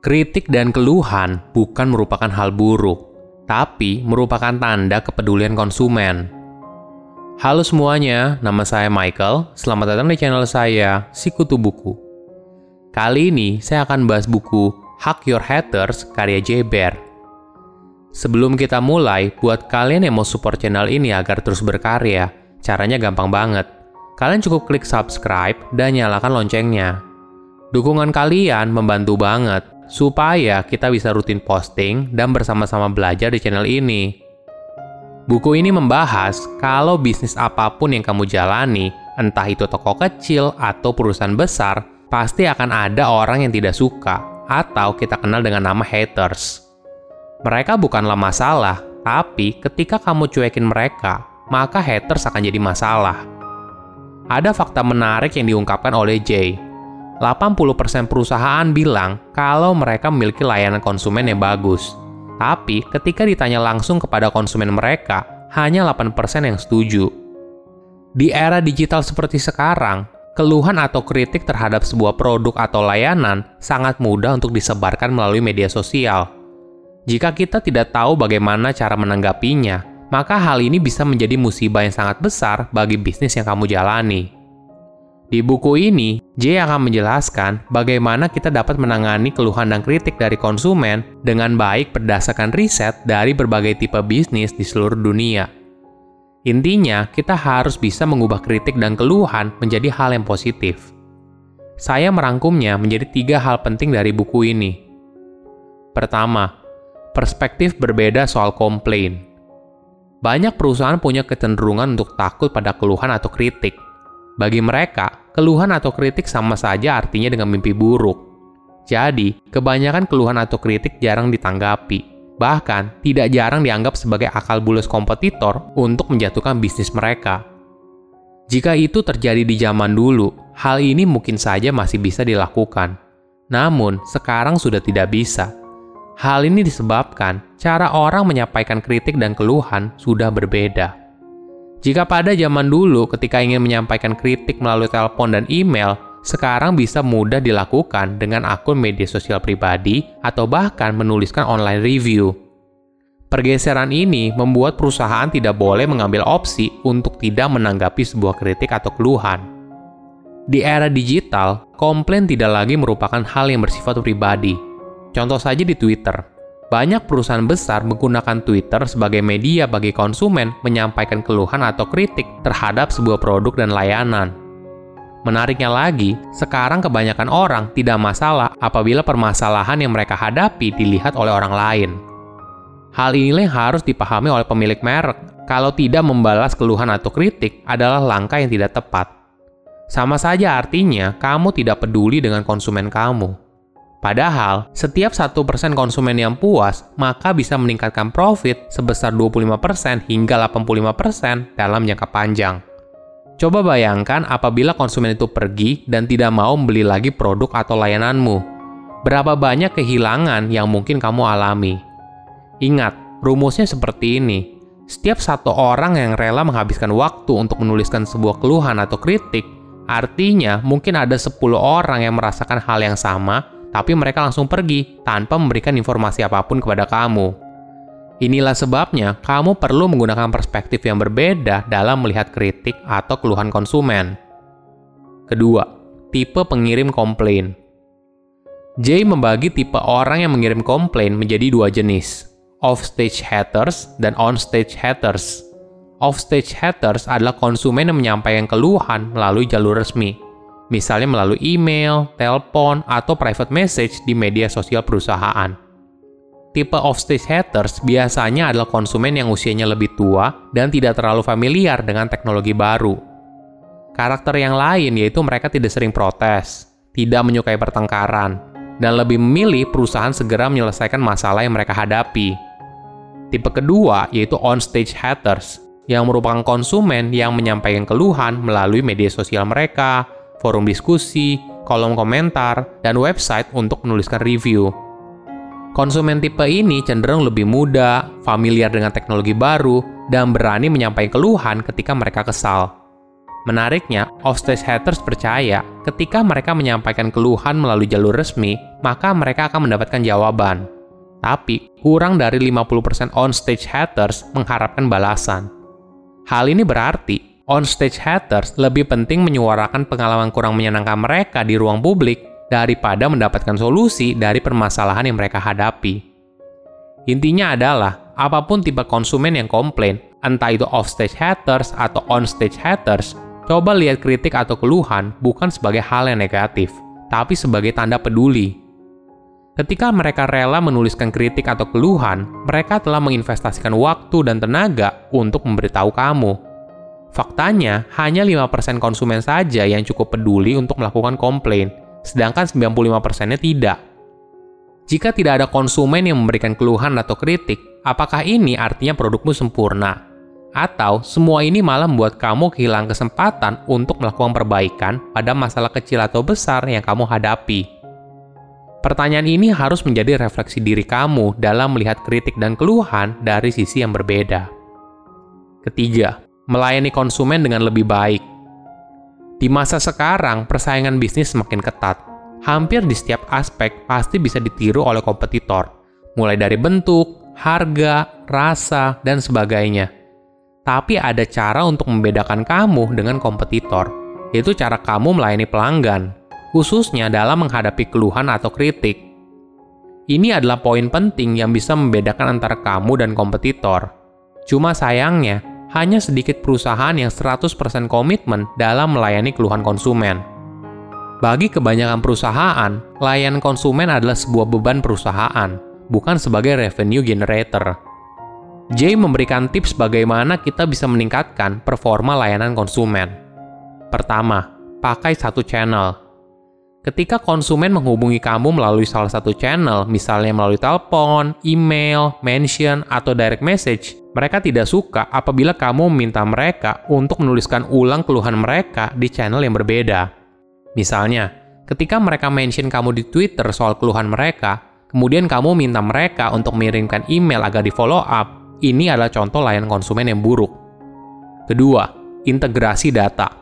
Kritik dan keluhan bukan merupakan hal buruk, tapi merupakan tanda kepedulian konsumen. Halo semuanya, nama saya Michael. Selamat datang di channel saya, Sikutu Buku. Kali ini saya akan bahas buku Hack Your Haters karya J. Bear. Sebelum kita mulai, buat kalian yang mau support channel ini agar terus berkarya, caranya gampang banget. Kalian cukup klik subscribe dan nyalakan loncengnya. Dukungan kalian membantu banget supaya kita bisa rutin posting dan bersama-sama belajar di channel ini. Buku ini membahas kalau bisnis apa pun yang kamu jalani, entah itu toko kecil atau perusahaan besar, pasti akan ada orang yang tidak suka atau kita kenal dengan nama haters. Mereka bukanlah masalah, tapi ketika kamu cuekin mereka, maka haters akan jadi masalah. Ada fakta menarik yang diungkapkan oleh Jay 80% perusahaan bilang kalau mereka memiliki layanan konsumen yang bagus. Tapi ketika ditanya langsung kepada konsumen mereka, hanya 8% yang setuju. Di era digital seperti sekarang, keluhan atau kritik terhadap sebuah produk atau layanan sangat mudah untuk disebarkan melalui media sosial. Jika kita tidak tahu bagaimana cara menanggapinya, maka hal ini bisa menjadi musibah yang sangat besar bagi bisnis yang kamu jalani. Di buku ini, J akan menjelaskan bagaimana kita dapat menangani keluhan dan kritik dari konsumen dengan baik berdasarkan riset dari berbagai tipe bisnis di seluruh dunia. Intinya, kita harus bisa mengubah kritik dan keluhan menjadi hal yang positif. Saya merangkumnya menjadi tiga hal penting dari buku ini. Pertama, perspektif berbeda soal komplain. Banyak perusahaan punya kecenderungan untuk takut pada keluhan atau kritik. Bagi mereka, keluhan atau kritik sama saja artinya dengan mimpi buruk. Jadi, kebanyakan keluhan atau kritik jarang ditanggapi. Bahkan, tidak jarang dianggap sebagai akal bulus kompetitor untuk menjatuhkan bisnis mereka. Jika itu terjadi di zaman dulu, hal ini mungkin saja masih bisa dilakukan. Namun, sekarang sudah tidak bisa. Hal ini disebabkan cara orang menyampaikan kritik dan keluhan sudah berbeda. Jika pada zaman dulu ketika ingin menyampaikan kritik melalui telepon dan email, sekarang bisa mudah dilakukan dengan akun media sosial pribadi atau bahkan menuliskan online review. Pergeseran ini membuat perusahaan tidak boleh mengambil opsi untuk tidak menanggapi sebuah kritik atau keluhan. Di era digital, komplain tidak lagi merupakan hal yang bersifat pribadi. Contoh saja di Twitter, banyak perusahaan besar menggunakan Twitter sebagai media bagi konsumen menyampaikan keluhan atau kritik terhadap sebuah produk dan layanan. Menariknya lagi, sekarang kebanyakan orang tidak masalah apabila permasalahan yang mereka hadapi dilihat oleh orang lain. Hal inilah yang harus dipahami oleh pemilik merek. Kalau tidak membalas keluhan atau kritik adalah langkah yang tidak tepat. Sama saja artinya kamu tidak peduli dengan konsumen kamu. Padahal, setiap 1% konsumen yang puas, maka bisa meningkatkan profit sebesar 25% hingga 85% dalam jangka panjang. Coba bayangkan apabila konsumen itu pergi dan tidak mau membeli lagi produk atau layananmu. Berapa banyak kehilangan yang mungkin kamu alami? Ingat, rumusnya seperti ini. Setiap satu orang yang rela menghabiskan waktu untuk menuliskan sebuah keluhan atau kritik, artinya mungkin ada 10 orang yang merasakan hal yang sama tapi mereka langsung pergi tanpa memberikan informasi apa pun kepada kamu. Inilah sebabnya kamu perlu menggunakan perspektif yang berbeda dalam melihat kritik atau keluhan konsumen. Kedua, tipe pengirim komplain. Jay membagi tipe orang yang mengirim komplain menjadi dua jenis, offstage haters dan onstage haters. Offstage haters adalah konsumen yang menyampaikan keluhan melalui jalur resmi, misalnya melalui email, telepon, atau private message di media sosial perusahaan. Tipe offstage haters biasanya adalah konsumen yang usianya lebih tua dan tidak terlalu familiar dengan teknologi baru. Karakter yang lain yaitu mereka tidak sering protes, tidak menyukai pertengkaran, dan lebih memilih perusahaan segera menyelesaikan masalah yang mereka hadapi. Tipe kedua yaitu onstage haters, yang merupakan konsumen yang menyampaikan keluhan melalui media sosial mereka, forum diskusi, kolom komentar, dan website untuk menuliskan review. Konsumen tipe ini cenderung lebih muda, familiar dengan teknologi baru, dan berani menyampaikan keluhan ketika mereka kesal. Menariknya, offstage haters percaya ketika mereka menyampaikan keluhan melalui jalur resmi, maka mereka akan mendapatkan jawaban. Tapi, kurang dari 50% onstage haters mengharapkan balasan. Hal ini berarti, onstage haters lebih penting menyuarakan pengalaman kurang menyenangkan mereka di ruang publik daripada mendapatkan solusi dari permasalahan yang mereka hadapi. Intinya adalah, apa pun tipe konsumen yang komplain, entah itu offstage haters atau onstage haters, coba lihat kritik atau keluhan bukan sebagai hal yang negatif, tapi sebagai tanda peduli. Ketika mereka rela menuliskan kritik atau keluhan, mereka telah menginvestasikan waktu dan tenaga untuk memberitahu kamu. Faktanya, hanya 5% konsumen saja yang cukup peduli untuk melakukan komplain, sedangkan 95%-nya tidak. Jika tidak ada konsumen yang memberikan keluhan atau kritik, apakah ini artinya produkmu sempurna? Atau semua ini malah membuat kamu kehilangan kesempatan untuk melakukan perbaikan pada masalah kecil atau besar yang kamu hadapi? Pertanyaan ini harus menjadi refleksi diri kamu dalam melihat kritik dan keluhan dari sisi yang berbeda. Ketiga, melayani konsumen dengan lebih baik. Di masa sekarang, persaingan bisnis semakin ketat hampir di setiap aspek pasti bisa ditiru oleh kompetitor, mulai dari bentuk, harga, rasa, dan sebagainya. Tapi ada cara untuk membedakan kamu dengan kompetitor, yaitu cara kamu melayani pelanggan, khususnya dalam menghadapi keluhan atau kritik. Ini adalah poin penting yang bisa membedakan antara kamu dan kompetitor. Cuma sayangnya, hanya sedikit perusahaan yang 100% komitmen dalam melayani keluhan konsumen. Bagi kebanyakan perusahaan, layanan konsumen adalah sebuah beban perusahaan, bukan sebagai revenue generator. Jay memberikan tips bagaimana kita bisa meningkatkan performa layanan konsumen. Pertama, pakai satu channel. Ketika konsumen menghubungi kamu melalui salah satu channel, misalnya melalui telepon, email, mention, atau direct message, mereka tidak suka apabila kamu meminta mereka untuk menuliskan ulang keluhan mereka di channel yang berbeda. Misalnya, ketika mereka mention kamu di Twitter soal keluhan mereka, kemudian kamu minta mereka untuk mengirimkan email agar di follow up, ini adalah contoh layanan konsumen yang buruk. Kedua, integrasi data.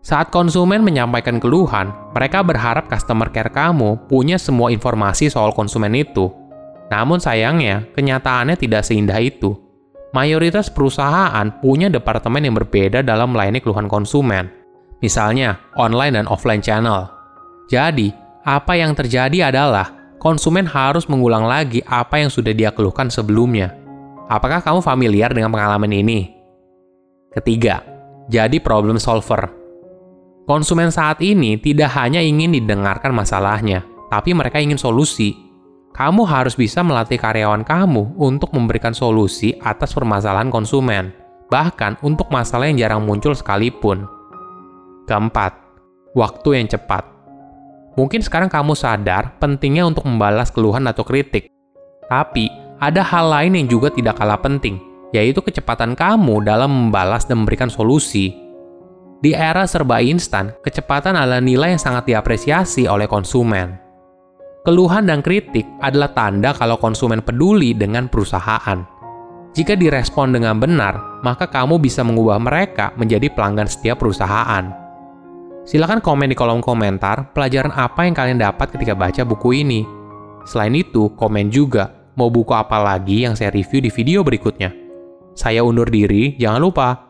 Saat konsumen menyampaikan keluhan, mereka berharap customer care kamu punya semua informasi soal konsumen itu. Namun sayangnya, kenyataannya tidak seindah itu. Mayoritas perusahaan punya departemen yang berbeda dalam melayani keluhan konsumen misalnya online dan offline channel. Jadi, apa yang terjadi adalah konsumen harus mengulang lagi apa yang sudah dia keluhkan sebelumnya. Apakah kamu familiar dengan pengalaman ini? Ketiga, jadi problem solver. Konsumen saat ini tidak hanya ingin didengarkan masalahnya, tapi mereka ingin solusi. Kamu harus bisa melatih karyawan kamu untuk memberikan solusi atas permasalahan konsumen, bahkan untuk masalah yang jarang muncul sekalipun. Keempat, waktu yang cepat. Mungkin sekarang kamu sadar pentingnya untuk membalas keluhan atau kritik. Tapi, ada hal lain yang juga tidak kalah penting, yaitu kecepatan kamu dalam membalas dan memberikan solusi. Di era serba instan, kecepatan adalah nilai yang sangat diapresiasi oleh konsumen. Keluhan dan kritik adalah tanda kalau konsumen peduli dengan perusahaan. Jika direspon dengan benar, maka kamu bisa mengubah mereka menjadi pelanggan setiap perusahaan. Silahkan komen di kolom komentar pelajaran apa yang kalian dapat ketika baca buku ini. Selain itu, komen juga mau buku apa lagi yang saya review di video berikutnya. Saya undur diri, jangan lupa